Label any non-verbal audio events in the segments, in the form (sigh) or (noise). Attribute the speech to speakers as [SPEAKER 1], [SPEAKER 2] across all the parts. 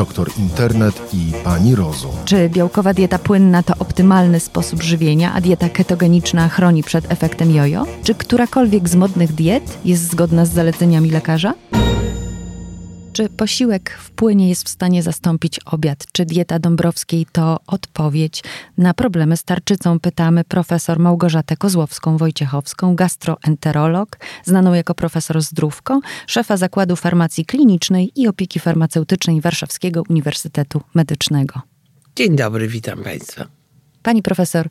[SPEAKER 1] doktor Internet i pani Rozum.
[SPEAKER 2] Czy białkowa dieta płynna to optymalny sposób żywienia, a dieta ketogeniczna chroni przed efektem jojo? Czy którakolwiek z modnych diet jest zgodna z zaleceniami lekarza? Czy posiłek w płynie jest w stanie zastąpić obiad? Czy dieta Dąbrowskiej to odpowiedź na problemy z tarczycą? Pytamy profesor Małgorzatę Kozłowską-Wojciechowską, gastroenterolog, znaną jako profesor Zdrówko, szefa Zakładu Farmacji Klinicznej i Opieki Farmaceutycznej Warszawskiego Uniwersytetu Medycznego.
[SPEAKER 3] Dzień dobry, witam Państwa.
[SPEAKER 2] Pani profesor,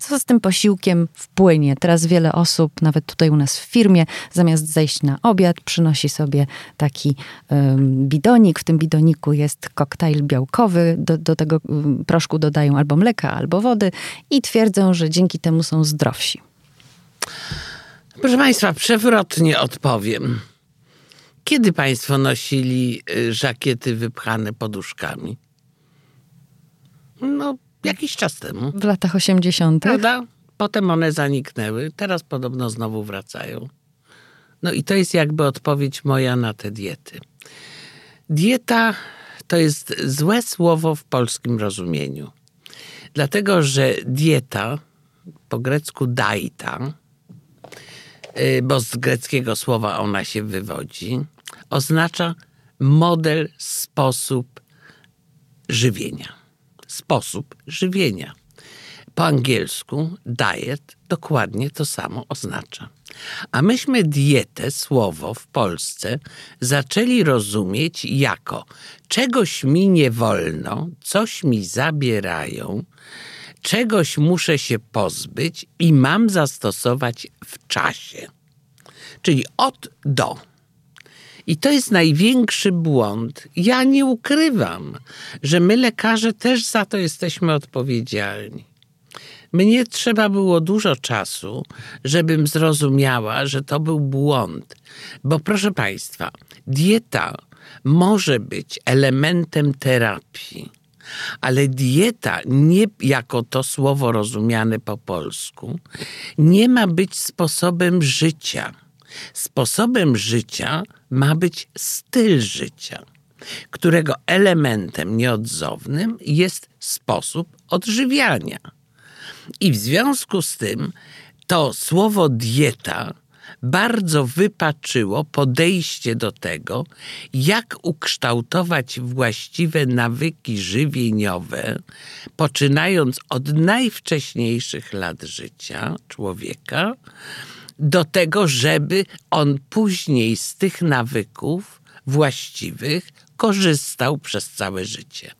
[SPEAKER 2] co z tym posiłkiem wpłynie? Teraz wiele osób, nawet tutaj u nas w firmie, zamiast zejść na obiad, przynosi sobie taki um, bidonik. W tym bidoniku jest koktajl białkowy. Do, do tego proszku dodają albo mleka, albo wody i twierdzą, że dzięki temu są zdrowsi.
[SPEAKER 3] Proszę Państwa, przewrotnie odpowiem. Kiedy Państwo nosili y, żakiety wypchane poduszkami? No, jakiś czas temu.
[SPEAKER 2] W latach 80.
[SPEAKER 3] Prawda? Potem one zaniknęły, teraz podobno znowu wracają. No i to jest jakby odpowiedź moja na te diety. Dieta to jest złe słowo w polskim rozumieniu. Dlatego, że dieta, po grecku daita, y, bo z greckiego słowa ona się wywodzi, oznacza model, sposób żywienia sposób żywienia. Po angielsku diet dokładnie to samo oznacza. A myśmy dietę, słowo w Polsce, zaczęli rozumieć jako czegoś mi nie wolno, coś mi zabierają, czegoś muszę się pozbyć i mam zastosować w czasie. Czyli od do. I to jest największy błąd. Ja nie ukrywam, że my lekarze też za to jesteśmy odpowiedzialni. Mnie trzeba było dużo czasu, żebym zrozumiała, że to był błąd. Bo proszę Państwa, dieta może być elementem terapii, ale dieta, nie jako to słowo rozumiane po polsku, nie ma być sposobem życia Sposobem życia ma być styl życia, którego elementem nieodzownym jest sposób odżywiania. I w związku z tym to słowo dieta bardzo wypaczyło podejście do tego, jak ukształtować właściwe nawyki żywieniowe, poczynając od najwcześniejszych lat życia człowieka, do tego, żeby on później z tych nawyków właściwych korzystał przez całe życie.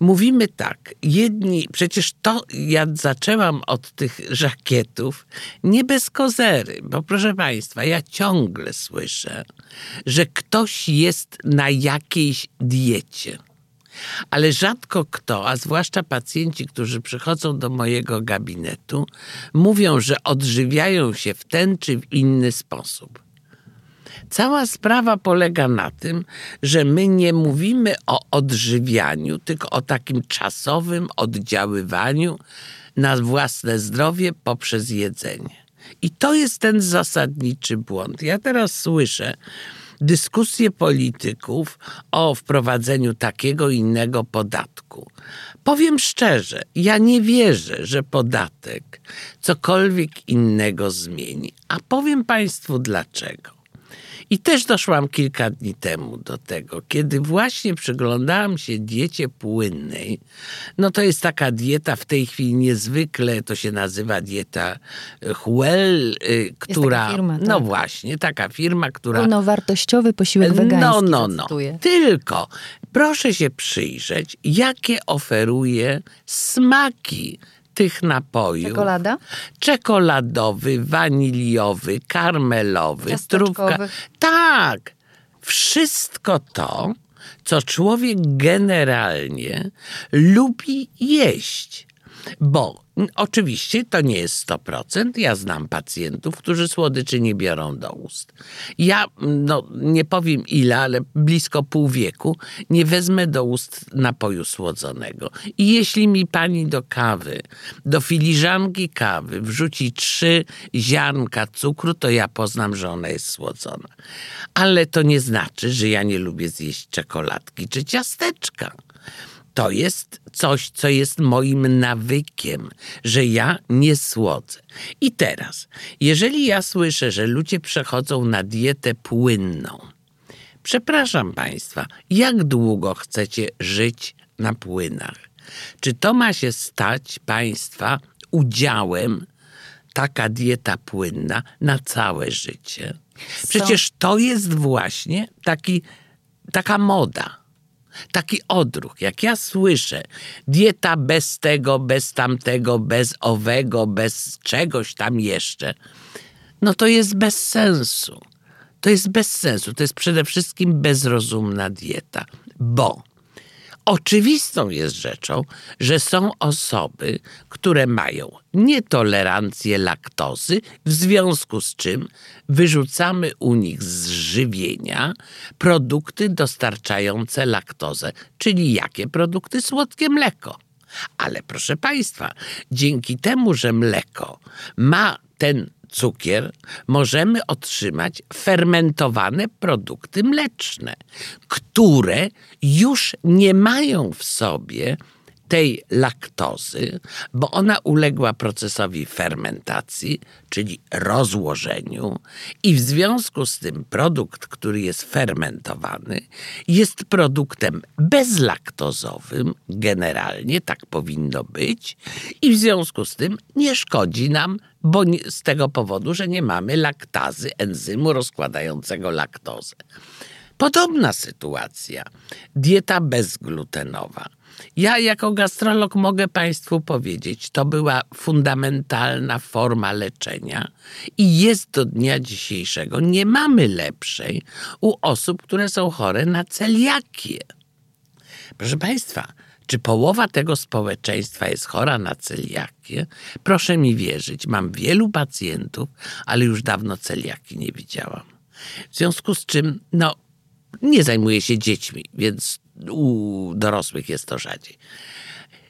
[SPEAKER 3] Mówimy tak, jedni, przecież to ja zaczęłam od tych żakietów nie bez kozery, bo proszę Państwa, ja ciągle słyszę, że ktoś jest na jakiejś diecie. Ale rzadko kto, a zwłaszcza pacjenci, którzy przychodzą do mojego gabinetu, mówią, że odżywiają się w ten czy w inny sposób. Cała sprawa polega na tym, że my nie mówimy o odżywianiu, tylko o takim czasowym oddziaływaniu na własne zdrowie poprzez jedzenie. I to jest ten zasadniczy błąd. Ja teraz słyszę, dyskusje polityków o wprowadzeniu takiego innego podatku. Powiem szczerze, ja nie wierzę, że podatek cokolwiek innego zmieni. A powiem Państwu dlaczego. I też doszłam kilka dni temu do tego, kiedy właśnie przyglądałam się diecie płynnej. No to jest taka dieta w tej chwili niezwykle, to się nazywa dieta Huel, y, która...
[SPEAKER 2] Firma, tak.
[SPEAKER 3] No właśnie, taka firma, która...
[SPEAKER 2] Pełnowartościowy posiłek wegański.
[SPEAKER 3] No, no, no. Tylko proszę się przyjrzeć, jakie oferuje smaki tych napojów.
[SPEAKER 2] Czekolada?
[SPEAKER 3] Czekoladowy, waniliowy, karmelowy, trówka. Tak. Wszystko to, co człowiek generalnie lubi jeść. Bo oczywiście to nie jest 100%. Ja znam pacjentów, którzy słodyczy nie biorą do ust. Ja, no nie powiem ile, ale blisko pół wieku nie wezmę do ust napoju słodzonego. I jeśli mi pani do kawy, do filiżanki kawy wrzuci trzy ziarnka cukru, to ja poznam, że ona jest słodzona. Ale to nie znaczy, że ja nie lubię zjeść czekoladki czy ciasteczka to jest coś, co jest moim nawykiem, że ja nie słodzę. I teraz, jeżeli ja słyszę, że ludzie przechodzą na dietę płynną, przepraszam Państwa, jak długo chcecie żyć na płynach? Czy to ma się stać Państwa udziałem taka dieta płynna na całe życie? Przecież to jest właśnie taki, taka moda taki odruch. Jak ja słyszę dieta bez tego, bez tamtego, bez owego, bez czegoś tam jeszcze, no to jest bez sensu. To jest bez sensu. To jest przede wszystkim bezrozumna dieta, bo Oczywistą jest rzeczą, że są osoby, które mają nietolerancję laktozy, w związku z czym wyrzucamy u nich z żywienia produkty dostarczające laktozę, czyli jakie produkty? Słodkie mleko. Ale proszę Państwa, dzięki temu, że mleko ma ten cukier, możemy otrzymać fermentowane produkty mleczne, które już nie mają w sobie tej laktozy, bo ona uległa procesowi fermentacji, czyli rozłożeniu, i w związku z tym produkt, który jest fermentowany, jest produktem bezlaktozowym, generalnie tak powinno być, i w związku z tym nie szkodzi nam, bo z tego powodu, że nie mamy laktazy, enzymu rozkładającego laktozę. Podobna sytuacja. Dieta bezglutenowa. Ja jako gastrolog mogę Państwu powiedzieć, to była fundamentalna forma leczenia i jest do dnia dzisiejszego. Nie mamy lepszej u osób, które są chore na celiakię. Proszę Państwa, czy połowa tego społeczeństwa jest chora na celiakię? Proszę mi wierzyć, mam wielu pacjentów, ale już dawno celiaki nie widziałam. W związku z czym, no, nie zajmuję się dziećmi, więc u dorosłych jest to rzadziej.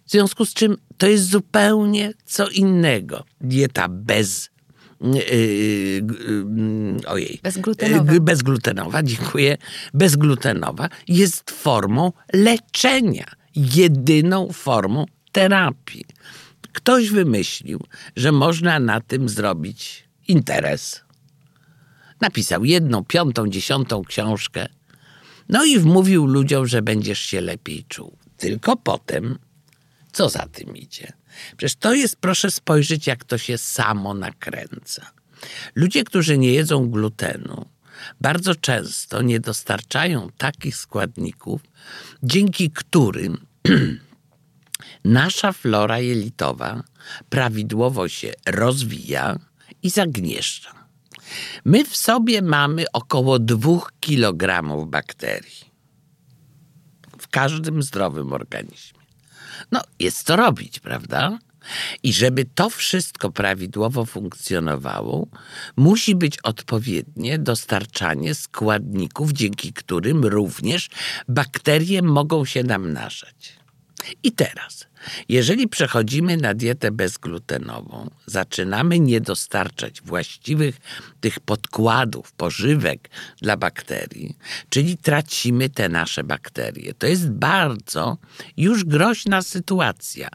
[SPEAKER 3] W związku z czym to jest zupełnie co innego. Dieta bez Yy,
[SPEAKER 2] yy, ojej. Bezglutenowa.
[SPEAKER 3] Yy, bezglutenowa, dziękuję. Bezglutenowa jest formą leczenia, jedyną formą terapii. Ktoś wymyślił, że można na tym zrobić interes. Napisał jedną, piątą, dziesiątą książkę no i wmówił ludziom, że będziesz się lepiej czuł. Tylko potem, co za tym idzie? Przecież to jest, proszę spojrzeć, jak to się samo nakręca. Ludzie, którzy nie jedzą glutenu, bardzo często nie dostarczają takich składników, dzięki którym (clears throat) nasza flora jelitowa prawidłowo się rozwija i zagnieszcza. My w sobie mamy około 2 kg bakterii. W każdym zdrowym organizmie. No, jest co robić, prawda? I żeby to wszystko prawidłowo funkcjonowało, musi być odpowiednie dostarczanie składników, dzięki którym również bakterie mogą się namnażać. I teraz jeżeli przechodzimy na dietę bezglutenową, zaczynamy nie dostarczać właściwych tych podkładów, pożywek dla bakterii, czyli tracimy te nasze bakterie. To jest bardzo już groźna sytuacja.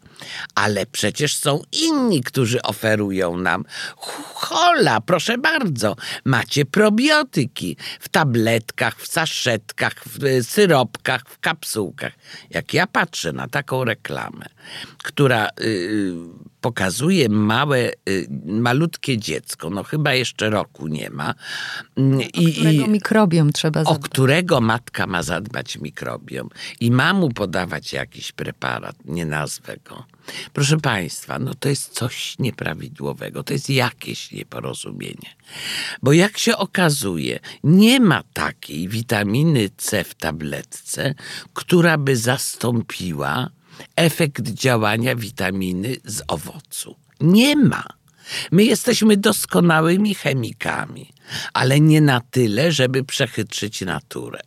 [SPEAKER 3] Ale przecież są inni, którzy oferują nam hola, proszę bardzo, macie probiotyki w tabletkach, w saszetkach, w syropkach, w kapsułkach. Jak ja patrzę na taką reklamę, która y, pokazuje małe, y, malutkie dziecko, no chyba jeszcze roku nie ma.
[SPEAKER 2] Mm, I, o którego mikrobiom trzeba zadbać.
[SPEAKER 3] O którego matka ma zadbać mikrobiom i ma mu podawać jakiś preparat, nie nazwę go. Proszę Państwa, no to jest coś nieprawidłowego, to jest jakieś nieporozumienie. Bo jak się okazuje, nie ma takiej witaminy C w tabletce, która by zastąpiła efekt działania witaminy z owocu. Nie ma. My jesteśmy doskonałymi chemikami, ale nie na tyle, żeby przechytrzyć naturę.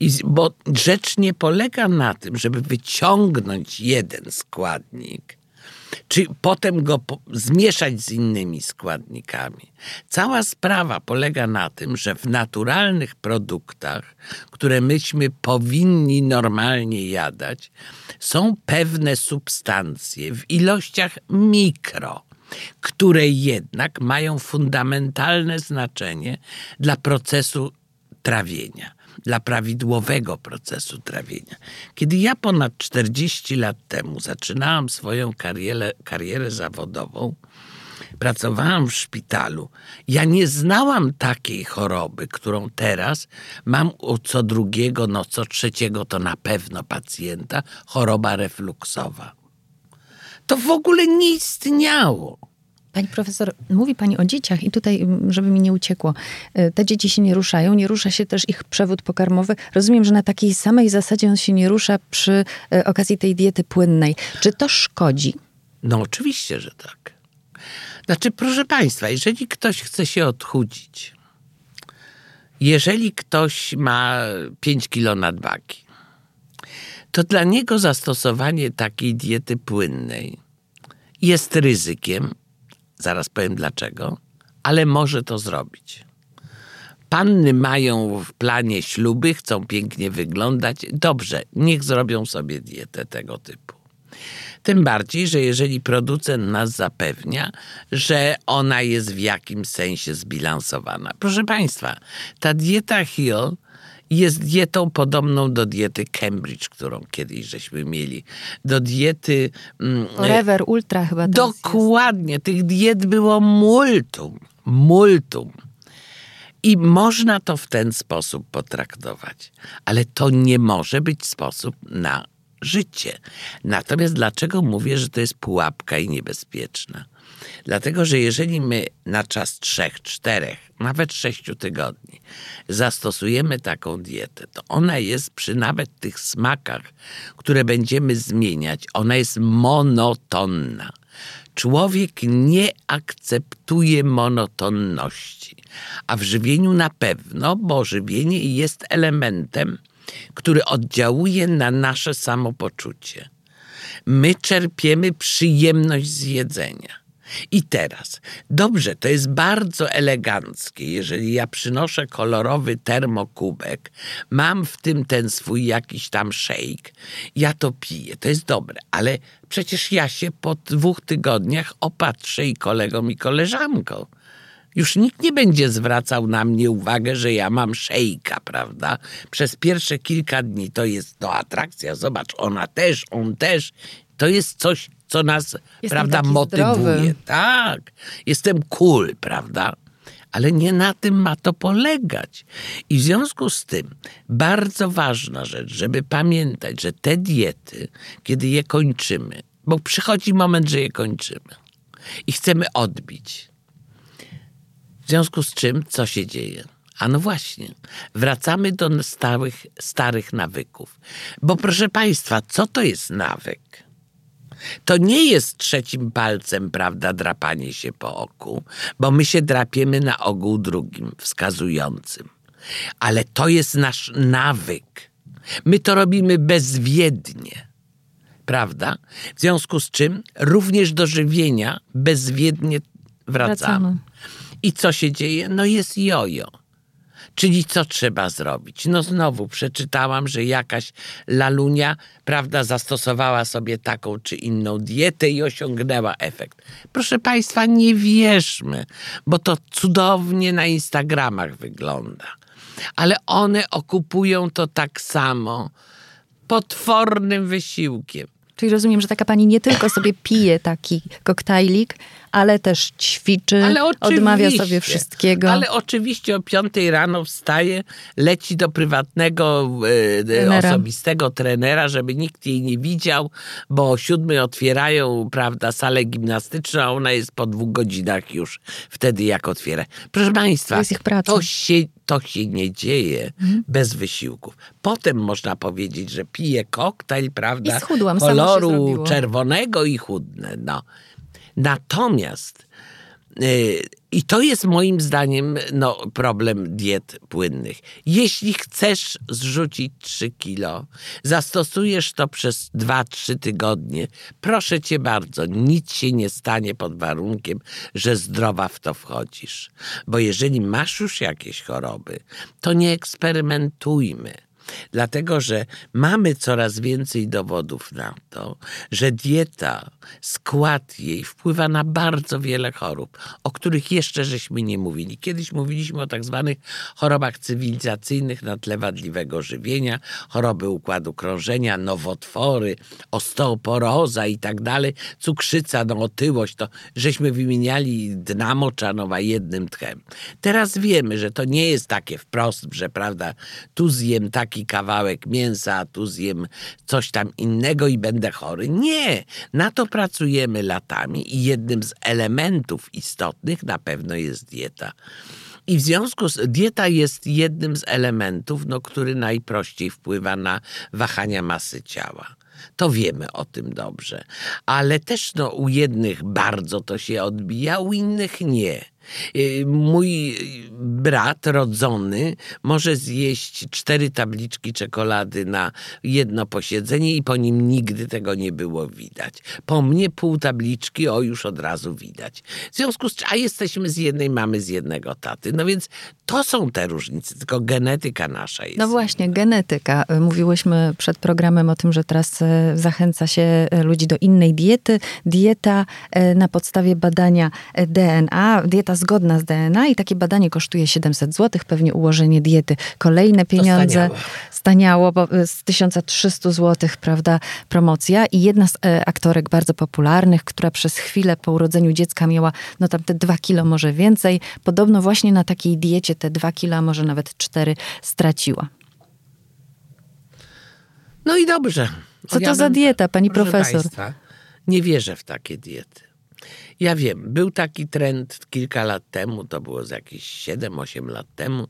[SPEAKER 3] I, bo rzecz nie polega na tym, żeby wyciągnąć jeden składnik, czy potem go zmieszać z innymi składnikami. Cała sprawa polega na tym, że w naturalnych produktach, które myśmy powinni normalnie jadać, są pewne substancje w ilościach mikro które jednak mają fundamentalne znaczenie dla procesu trawienia, dla prawidłowego procesu trawienia. Kiedy ja ponad 40 lat temu zaczynałam swoją karierę, karierę zawodową, pracowałam w szpitalu. Ja nie znałam takiej choroby, którą teraz mam u co drugiego, no co trzeciego to na pewno pacjenta, choroba refluksowa. To w ogóle nie istniało.
[SPEAKER 2] Pani profesor, mówi Pani o dzieciach i tutaj, mm, żeby mi nie uciekło, y, te dzieci się nie ruszają, nie rusza się też ich przewód pokarmowy. Rozumiem, że na takiej samej zasadzie on się nie rusza przy y, okazji tej diety płynnej. Czy to szkodzi?
[SPEAKER 3] No oczywiście, że tak. Znaczy, proszę Państwa, jeżeli ktoś chce się odchudzić, jeżeli ktoś ma 5 kilo nadwagi, to dla niego zastosowanie takiej diety płynnej jest ryzykiem, zaraz powiem dlaczego, ale może to zrobić. Panny mają w planie śluby, chcą pięknie wyglądać. Dobrze, niech zrobią sobie dietę tego typu. Tym bardziej, że jeżeli producent nas zapewnia, że ona jest w jakimś sensie zbilansowana. Proszę Państwa, ta dieta Hill jest dietą podobną do diety Cambridge, którą kiedyś żeśmy mieli. Do diety...
[SPEAKER 2] Mm, Forever, Ultra chyba.
[SPEAKER 3] Dokładnie. Tych diet było multum. Multum. I można to w ten sposób potraktować. Ale to nie może być sposób na życie. Natomiast dlaczego mówię, że to jest pułapka i niebezpieczna? Dlatego, że jeżeli my na czas trzech, czterech, nawet sześciu tygodni zastosujemy taką dietę, to ona jest przy nawet tych smakach, które będziemy zmieniać, ona jest monotonna. Człowiek nie akceptuje monotonności, a w żywieniu na pewno, bo żywienie jest elementem, który oddziałuje na nasze samopoczucie. My czerpiemy przyjemność z jedzenia. I teraz, dobrze, to jest bardzo eleganckie, jeżeli ja przynoszę kolorowy termokubek, mam w tym ten swój jakiś tam shake, ja to piję, to jest dobre, ale przecież ja się po dwóch tygodniach opatrzę i kolegom i koleżankom. Już nikt nie będzie zwracał na mnie uwagę, że ja mam szejka, prawda? Przez pierwsze kilka dni to jest to atrakcja. Zobacz, ona też, on też. To jest coś, co nas, Jestem prawda, motywuje. Zdrowy. Tak, jestem cool, prawda? Ale nie na tym ma to polegać. I w związku z tym bardzo ważna rzecz, żeby pamiętać, że te diety, kiedy je kończymy, bo przychodzi moment, że je kończymy i chcemy odbić, w związku z czym, co się dzieje? A no właśnie, wracamy do stałych, starych nawyków. Bo proszę Państwa, co to jest nawyk? To nie jest trzecim palcem, prawda, drapanie się po oku, bo my się drapiemy na ogół drugim, wskazującym. Ale to jest nasz nawyk. My to robimy bezwiednie. Prawda? W związku z czym również do żywienia bezwiednie wracamy. wracamy. I co się dzieje? No jest jojo. Czyli co trzeba zrobić? No znowu przeczytałam, że jakaś lalunia, prawda, zastosowała sobie taką czy inną dietę i osiągnęła efekt. Proszę Państwa, nie wierzmy, bo to cudownie na Instagramach wygląda. Ale one okupują to tak samo potwornym wysiłkiem.
[SPEAKER 2] Czyli rozumiem, że taka pani nie tylko sobie pije taki koktajlik, ale też ćwiczy,
[SPEAKER 3] Ale
[SPEAKER 2] odmawia sobie wszystkiego.
[SPEAKER 3] Ale oczywiście o piątej rano wstaje, leci do prywatnego, e,
[SPEAKER 2] Trenera.
[SPEAKER 3] osobistego trenera, żeby nikt jej nie widział, bo o siódmej otwierają, prawda, salę gimnastyczną, a ona jest po dwóch godzinach już wtedy, jak otwiera. Proszę Państwa,
[SPEAKER 2] To jest ich praca.
[SPEAKER 3] to się, to się nie dzieje bez wysiłków. Potem można powiedzieć, że pije koktajl, prawda,
[SPEAKER 2] I schudłam,
[SPEAKER 3] koloru czerwonego i chudne. No. Natomiast y, i to jest moim zdaniem no, problem diet płynnych. Jeśli chcesz zrzucić 3 kilo, zastosujesz to przez 2-3 tygodnie, proszę cię bardzo, nic się nie stanie pod warunkiem, że zdrowa w to wchodzisz. Bo jeżeli masz już jakieś choroby, to nie eksperymentujmy. Dlatego, że mamy coraz więcej dowodów na to, że dieta, skład jej wpływa na bardzo wiele chorób, o których jeszcze żeśmy nie mówili. Kiedyś mówiliśmy o tak zwanych chorobach cywilizacyjnych na tle wadliwego żywienia, choroby układu krążenia, nowotwory, osteoporoza i tak dalej, cukrzyca, no otyłość, to żeśmy wymieniali dna moczanowa jednym tchem. Teraz wiemy, że to nie jest takie wprost, że prawda, tu zjem taki kawałek mięsa, a tu zjem coś tam innego i będę chory. Nie, na to pracujemy latami i jednym z elementów istotnych na pewno jest dieta. I w związku z dieta jest jednym z elementów, no, który najprościej wpływa na wahania masy ciała. To wiemy o tym dobrze. Ale też no, u jednych bardzo to się odbija, u innych nie. Y, Mój brat rodzony może zjeść cztery tabliczki czekolady na jedno posiedzenie i po nim nigdy tego nie było widać. Po mnie pół tabliczki, o już od razu widać. W związku z czym, a jesteśmy z jednej mamy, z jednego taty. No więc to są te różnice, tylko genetyka nasza jest.
[SPEAKER 2] No właśnie, genetyka. Mówiłyśmy przed programem o tym, że teraz e, zachęca się e, ludzi do innej diety. Dieta e, na podstawie badania DNA, dieta zgodna z DNA i takie badanie kosztuje 700 zł, pewnie ułożenie diety. Kolejne pieniądze.
[SPEAKER 3] staniało.
[SPEAKER 2] Staniało, bo e, z 1300 zł, prawda, promocja. I jedna z e, aktorek bardzo popularnych, która przez chwilę po urodzeniu dziecka miała, no tam te dwa kilo, może więcej, podobno właśnie na takiej diecie te dwa kilo, a może nawet cztery straciła.
[SPEAKER 3] No i dobrze.
[SPEAKER 2] Co to za dieta, pani profesor?
[SPEAKER 3] Państwa, nie wierzę w takie diety. Ja wiem, był taki trend kilka lat temu, to było z jakieś 7-8 lat temu,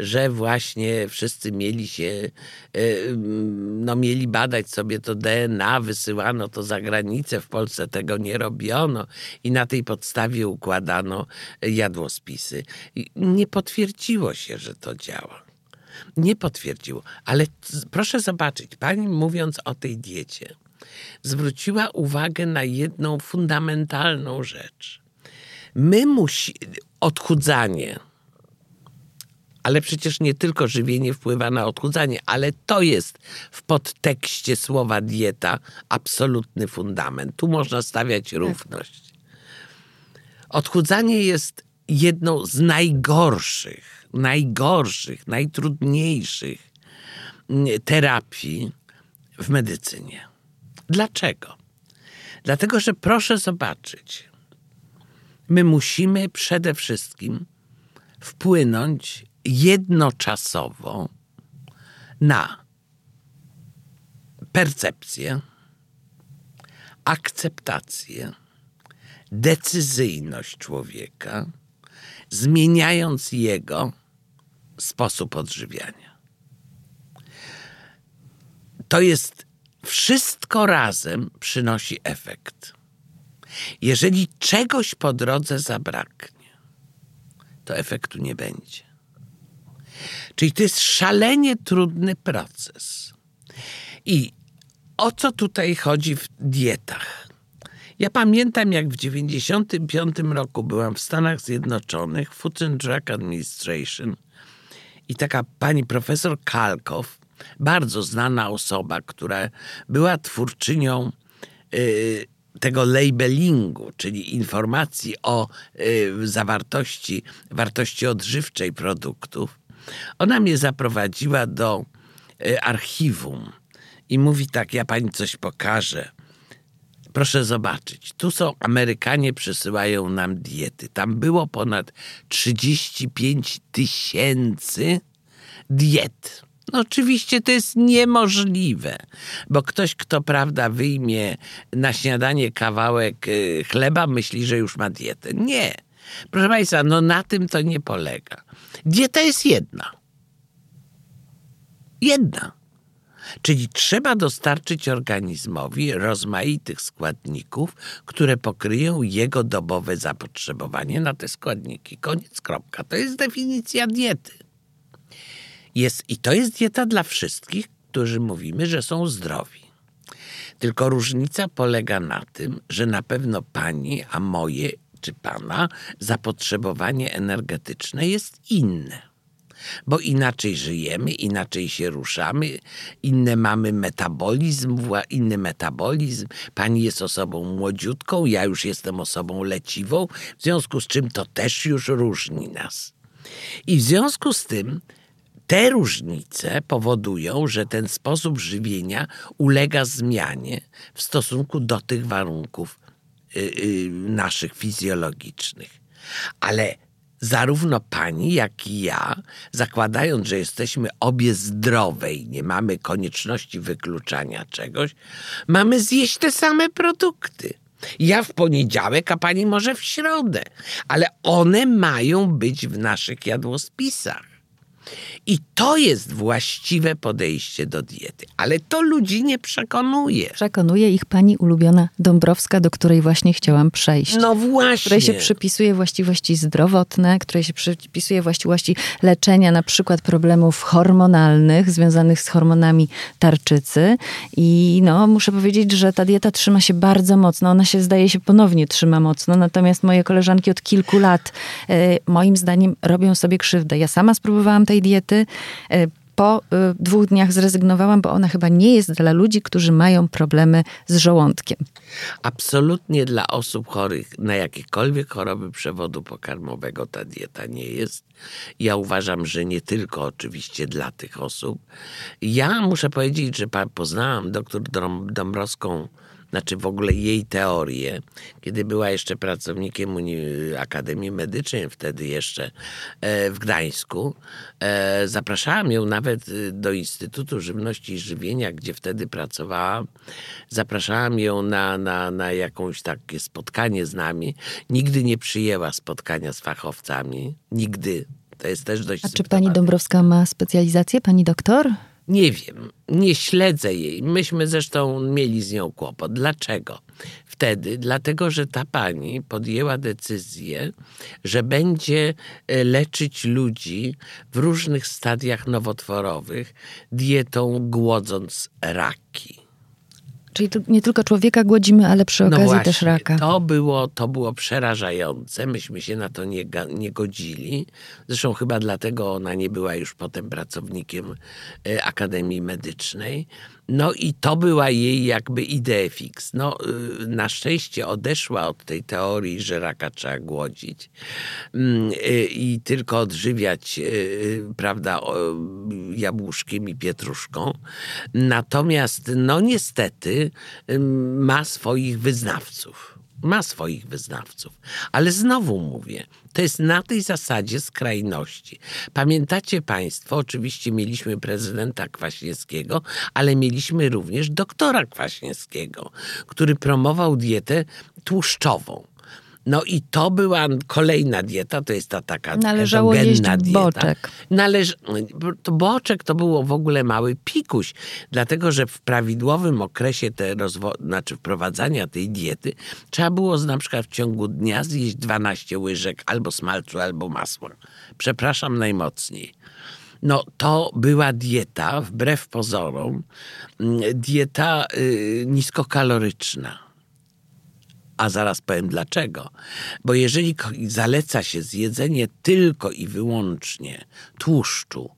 [SPEAKER 3] że właśnie wszyscy mieli się, e, no mieli badać sobie to DNA, wysyłano to za granicę, w Polsce tego nie robiono i na tej podstawie układano jadłospisy. Nie potwierdziło się, że to działa. Nie potwierdziło. Ale proszę zobaczyć, pani mówiąc o tej diecie, zwróciła uwagę na jedną fundamentalną rzecz. My musi odchudzanie, ale przecież nie tylko żywienie wpływa na odchudzanie, ale to jest w podtekście słowa dieta absolutny fundament. Tu można stawiać równość. Odchudzanie jest jedną z najgorszych, najgorszych, najtrudniejszych mm, terapii w medycynie. Dlaczego? Dlatego, że proszę zobaczyć, my musimy przede wszystkim wpłynąć jednoczasowo na percepcję, akceptację, decyzyjność człowieka, zmieniając jego sposób odżywiania. To jest wszystko razem przynosi efekt. Jeżeli czegoś po drodze zabraknie, to efektu nie będzie. Czyli to jest szalenie trudny proces. I o co tutaj chodzi w dietach? Ja pamiętam, jak w 1995 roku byłam w Stanach Zjednoczonych, Food and Drug Administration i taka pani profesor Kalkow, bardzo znana osoba, która była twórczynią y, tego labelingu, czyli informacji o y, zawartości, wartości odżywczej produktów. Ona mnie zaprowadziła do y, archiwum i mówi tak, ja pani coś pokażę. Proszę zobaczyć, tu są Amerykanie przysyłają nam diety. Tam było ponad 35 tysięcy diet. No oczywiście to jest niemożliwe, bo ktoś, kto prawda wyjmie na śniadanie kawałek y, chleba, myśli, że już ma dietę. Nie. Proszę Państwa, no na tym to nie polega. Dieta jest jedna. Jedna. Czyli trzeba dostarczyć organizmowi rozmaitych składników, które pokryją jego dobowe zapotrzebowanie na te składniki. Koniec, kropka. To jest definicja diety. Jest, I to jest dieta dla wszystkich, którzy mówimy, że są zdrowi. Tylko różnica polega na tym, że na pewno pani, a moje czy pana zapotrzebowanie energetyczne jest inne bo inaczej żyjemy, inaczej się ruszamy, inny mamy metabolizm, inny metabolizm. Pani jest osobą młodziutką, ja już jestem osobą leciwą, w związku z czym to też już różni nas. I w związku z tym te różnice powodują, że ten sposób żywienia ulega zmianie w stosunku do tych warunków yy, yy, naszych fizjologicznych. Ale zarówno pani, jak i ja, zakładając, że jesteśmy obie zdrowe i nie mamy konieczności wykluczania czegoś, mamy zjeść te same produkty. Ja w poniedziałek, a pani może w środę, ale one mają być w naszych jadłospisach. I to jest właściwe podejście do diety. Ale to ludzi nie przekonuje.
[SPEAKER 2] Przekonuje ich pani ulubiona Dąbrowska, do której właśnie chciałam przejść.
[SPEAKER 3] No właśnie.
[SPEAKER 2] Której się przypisuje właściwości zdrowotne, której się przypisuje właściwości leczenia na przykład problemów hormonalnych związanych z hormonami tarczycy. I no, muszę powiedzieć, że ta dieta trzyma się bardzo mocno. Ona się zdaje się ponownie trzyma mocno. Natomiast moje koleżanki od kilku lat e, moim zdaniem robią sobie krzywdę. Ja sama spróbowałam tej diety. E, po e, dwóch dniach zrezygnowałam, bo ona chyba nie jest dla ludzi, którzy mają problemy z żołądkiem.
[SPEAKER 3] Absolutnie dla osób chorych na jakiekolwiek choroby przewodu pokarmowego ta dieta nie jest. Ja uważam, że nie tylko oczywiście dla tych osób. Ja muszę powiedzieć, że poznałam doktor Dąbrowską znaczy w ogóle jej teorie, kiedy była jeszcze pracownikiem Akademii Medycznej, wtedy jeszcze e, w Gdańsku. E, zapraszałam ją nawet y, do Instytutu Żywności i Żywienia, gdzie wtedy pracowałam. Zapraszałam ją na, na, na jakąś takie spotkanie z nami. Nigdy nie przyjęła spotkania z fachowcami. Nigdy. To jest też dość
[SPEAKER 2] A czy pani Dąbrowska ma specjalizację, pani doktor?
[SPEAKER 3] Nie wiem, nie śledzę jej. Myśmy zresztą mieli z nią kłopot. Dlaczego? Wtedy, dlatego, że ta pani podjęła decyzję, że będzie e, leczyć ludzi w różnych stadiach nowotworowych dietą głodząc raki.
[SPEAKER 2] Czyli nie tylko człowieka głodzimy, ale przy okazji no właśnie, też raka.
[SPEAKER 3] To było, to było przerażające. Myśmy się na to nie, nie godzili. Zresztą chyba dlatego ona nie była już potem pracownikiem e, Akademii Medycznej. No i to była jej jakby idea fix. No, y, na szczęście odeszła od tej teorii, że raka trzeba głodzić mm, y, i tylko odżywiać, y, prawda, jabłuszkiem i pietruszką. Natomiast, no niestety, ma swoich wyznawców ma swoich wyznawców. Ale znowu mówię, to jest na tej zasadzie skrajności. Pamiętacie Państwo, oczywiście mieliśmy prezydenta Kwaśniewskiego, ale mieliśmy również doktora Kwaśniewskiego, który promował dietę tłuszczową. No i to była kolejna dieta, to jest ta taka
[SPEAKER 2] Należało jeść dieta. boczek.
[SPEAKER 3] Należ... To boczek to było w ogóle mały pikuś, dlatego że w prawidłowym okresie te rozwo... znaczy wprowadzania tej diety trzeba było na przykład w ciągu dnia zjeść 12 łyżek albo smalcu, albo masła. Przepraszam najmocniej. No to była dieta, wbrew pozorom, mm, dieta yy, niskokaloryczna a zaraz powiem dlaczego. Bo jeżeli zaleca się zjedzenie tylko i wyłącznie tłuszczu,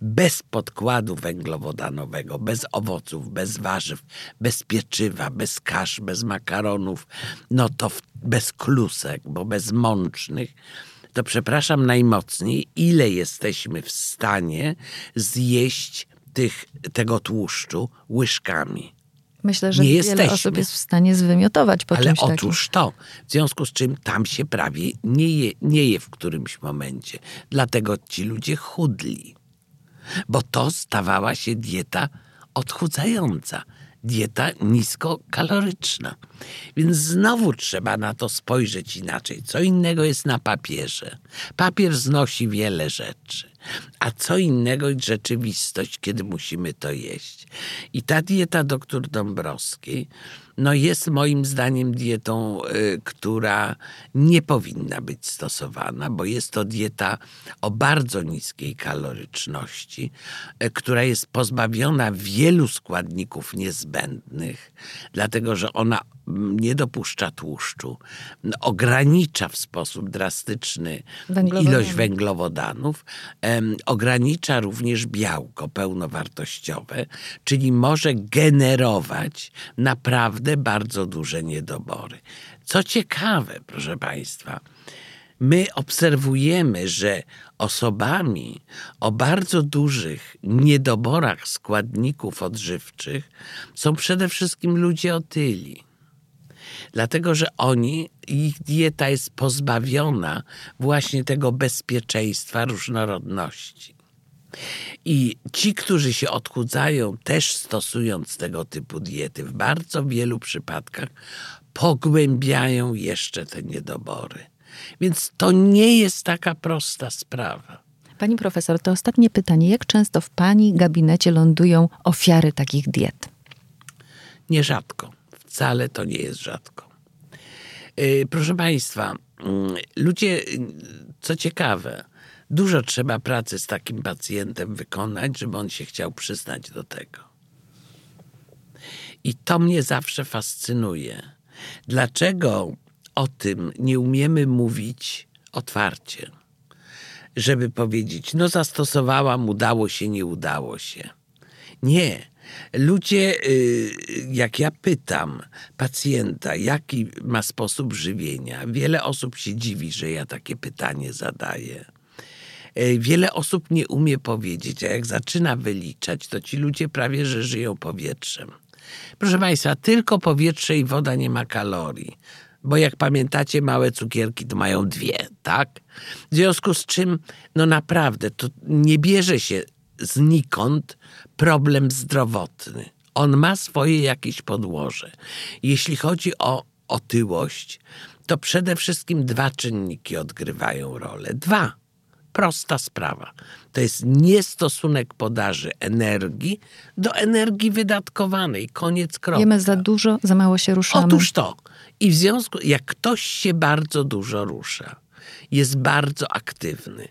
[SPEAKER 3] bez podkładu węglowodanowego, bez owoców, bez warzyw, bez pieczywa, bez kasz, bez makaronów, no to bez klusek, bo bez mącznych, to przepraszam najmocniej, ile jesteśmy w stanie zjeść tych, tego tłuszczu łyżkami.
[SPEAKER 2] Myślę, że
[SPEAKER 3] Nie
[SPEAKER 2] wiele
[SPEAKER 3] jesteśmy.
[SPEAKER 2] osób jest w stanie zwymiotować po
[SPEAKER 3] Ale
[SPEAKER 2] czymś takim.
[SPEAKER 3] otóż to, w związku z czym tam się prawie nie je, nie je w którymś momencie. Dlatego ci ludzie chudli. Bo to stawała się dieta odchudzająca, dieta niskokaloryczna. Więc znowu trzeba na to spojrzeć inaczej. Co innego jest na papierze. Papier znosi wiele rzeczy. A co innego jest rzeczywistość, kiedy musimy to jeść. I ta dieta doktor Dąbrowskiej no jest moim zdaniem dietą, y, która nie powinna być stosowana, bo jest to dieta o bardzo niskiej kaloryczności, y, która jest pozbawiona wielu składników niezbędnych, dlatego że ona mm, nie dopuszcza tłuszczu, n- ogranicza w sposób drastyczny ilość węglowodanów, em, ogranicza również białko pełnowartościowe, czyli może generować naprawdę bardzo duże niedobory. Co ciekawe, proszę Państwa, my obserwujemy, że osobami o bardzo dużych niedoborach składników odżywczych są przede wszystkim ludzie otyli dlatego że oni, ich dieta jest pozbawiona właśnie tego bezpieczeństwa różnorodności. I ci, którzy się odchudzają, też stosując tego typu diety, w bardzo wielu przypadkach pogłębiają jeszcze te niedobory. Więc to nie jest taka prosta sprawa.
[SPEAKER 2] Pani profesor, to ostatnie pytanie. Jak często w pani gabinecie lądują ofiary takich diet?
[SPEAKER 3] Nierzadko. Wcale to nie jest rzadko. Yy, Proszę Państwa, mm, ludzie, y, co ciekawe, dużo trzeba pracy z takim pacjentem wykonać, żeby on się chciał przyznać do tego. I to mnie zawsze fascynuje. Dlaczego o tym nie umiemy mówić otwarcie? Żeby powiedzieć, no zastosowałam, udało się, nie udało się. Nie. Ludzie, y, jak ja pytam pacjenta, jaki ma sposób żywienia, wiele osób się dziwi, że ja takie pytanie zadaję. E, Wiele osób nie umie powiedzieć, a jak zaczyna wyliczać, to ci ludzie prawie że żyją powietrzem. Proszę Państwa, tylko powietrze i woda nie ma kalorii. Bo jak pamiętacie, małe cukierki to mają dwie, tak? W związku z czym, no naprawdę, to nie bierze się znikąd problem zdrowotny. On ma swoje jakieś podłoże. Jeśli chodzi o otyłość, to przede wszystkim dwa czynniki odgrywają rolę. Dwa. Prosta sprawa. To jest niestosunek podaży energii do energii wydatkowanej. Koniec kropka.
[SPEAKER 2] Jemy za dużo, za mało się ruszamy.
[SPEAKER 3] Otóż to. I w związku, jak ktoś się bardzo dużo rusza, jest bardzo aktywny.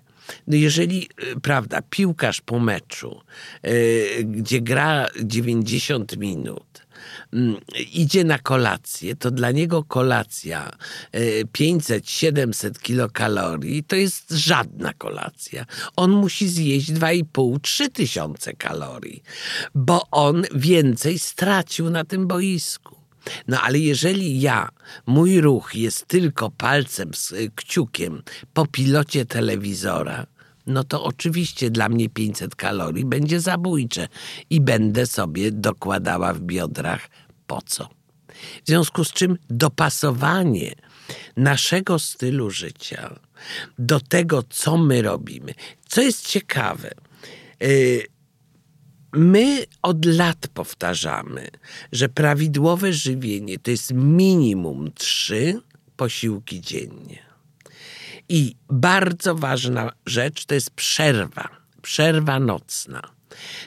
[SPEAKER 3] No jeżeli, y, prawda, piłkarz po meczu, y, gdzie gra 90 minut, mm, idzie na kolację, to dla niego kolacja y, 500-700 kilokalorii to jest żadna kolacja. On musi zjeść 2,5-3 tysiące kalorii, bo on więcej stracił na tym boisku. No ale jeżeli ja, mój ruch jest tylko palcem z y, kciukiem po pilocie telewizora, no to oczywiście dla mnie 500 kalorii będzie zabójcze i będę sobie dokładała w biodrach po co. W związku z czym dopasowanie naszego stylu życia do tego, co my robimy. Co jest ciekawe, yy, My od lat powtarzamy, że prawidłowe żywienie to jest minimum trzy posiłki dziennie. I bardzo ważna rzecz to jest przerwa, przerwa nocna.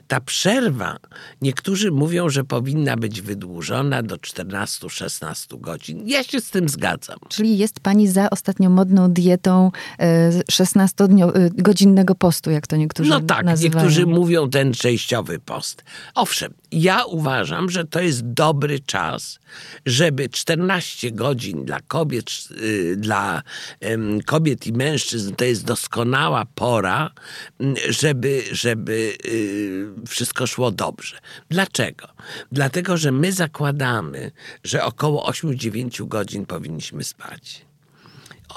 [SPEAKER 3] Ta przerwa, niektórzy mówią, że powinna być wydłużona do 14-16 godzin. Ja się z tym zgadzam.
[SPEAKER 2] Czyli jest pani za ostatnio modną dietą e, 16-godzinnego postu, jak to niektórzy
[SPEAKER 3] No tak,
[SPEAKER 2] nazywają.
[SPEAKER 3] niektórzy mówią ten częściowy post. Owszem, ja uważam, że to jest dobry czas, żeby 14 godzin dla kobiet, y, dla kobiet i mężczyzn to jest doskonała pora, żeby, żeby y, wszystko szło dobrze. Dlaczego? Dlatego, że my zakładamy, że około 8-9 godzin powinniśmy spać.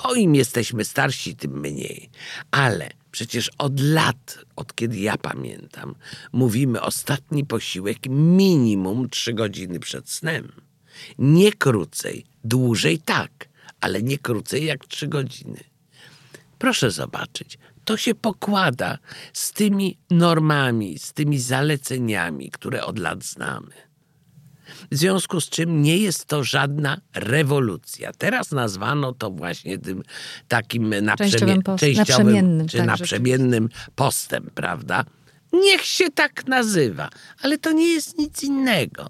[SPEAKER 3] O im jesteśmy starsi, tym mniej. Ale Przecież od lat, od kiedy ja pamiętam, mówimy ostatni posiłek minimum trzy godziny przed snem. Nie krócej, dłużej tak, ale nie krócej jak trzy godziny. Proszę zobaczyć, to się pokłada z tymi normami, z tymi zaleceniami, które od lat znamy. W związku z czym nie jest to żadna rewolucja. Teraz nazwano to właśnie tym takim naprzemie-
[SPEAKER 2] post-
[SPEAKER 3] częściowym
[SPEAKER 2] naprzemiennym,
[SPEAKER 3] czy
[SPEAKER 2] tak,
[SPEAKER 3] naprzemiennym postem, prawda? Niech się tak nazywa, ale to nie jest nic innego.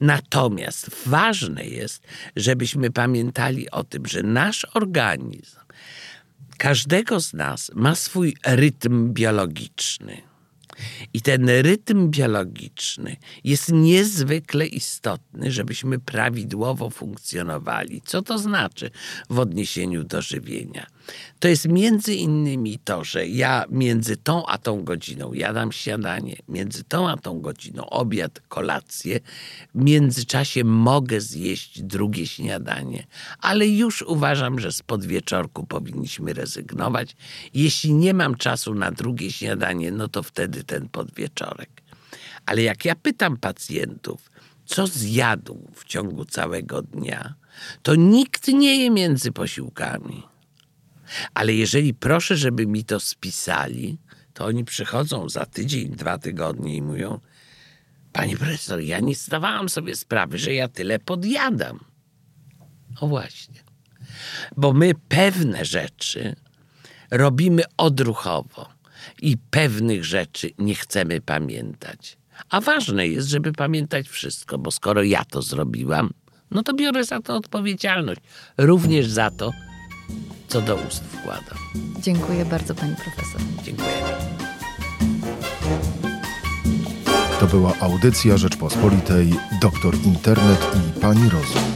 [SPEAKER 3] Natomiast ważne jest, żebyśmy pamiętali o tym, że nasz organizm, każdego z nas ma swój rytm biologiczny. I ten rytm biologiczny jest niezwykle istotny, żebyśmy prawidłowo funkcjonowali. Co to znaczy w odniesieniu do żywienia? To jest między innymi to, że ja między tą a tą godziną jadam śniadanie, między tą a tą godziną obiad, kolację, w międzyczasie mogę zjeść drugie śniadanie, ale już uważam, że z podwieczorku powinniśmy rezygnować. Jeśli nie mam czasu na drugie śniadanie, no to wtedy ten podwieczorek. Ale jak ja pytam pacjentów, co zjadł w ciągu całego dnia, to nikt nie je między posiłkami. Ale jeżeli proszę, żeby mi to spisali, to oni przychodzą za tydzień, dwa tygodnie i mówią: Pani profesor, ja nie zdawałam sobie sprawy, że ja tyle podjadam. O właśnie. Bo my pewne rzeczy robimy odruchowo i pewnych rzeczy nie chcemy pamiętać. A ważne jest, żeby pamiętać wszystko, bo skoro ja to zrobiłam, no to biorę za to odpowiedzialność. Również za to, co do ust wkładam.
[SPEAKER 2] Dziękuję bardzo pani profesor.
[SPEAKER 3] Dziękuję.
[SPEAKER 1] To była audycja Rzeczpospolitej Doktor Internet i Pani Rozum.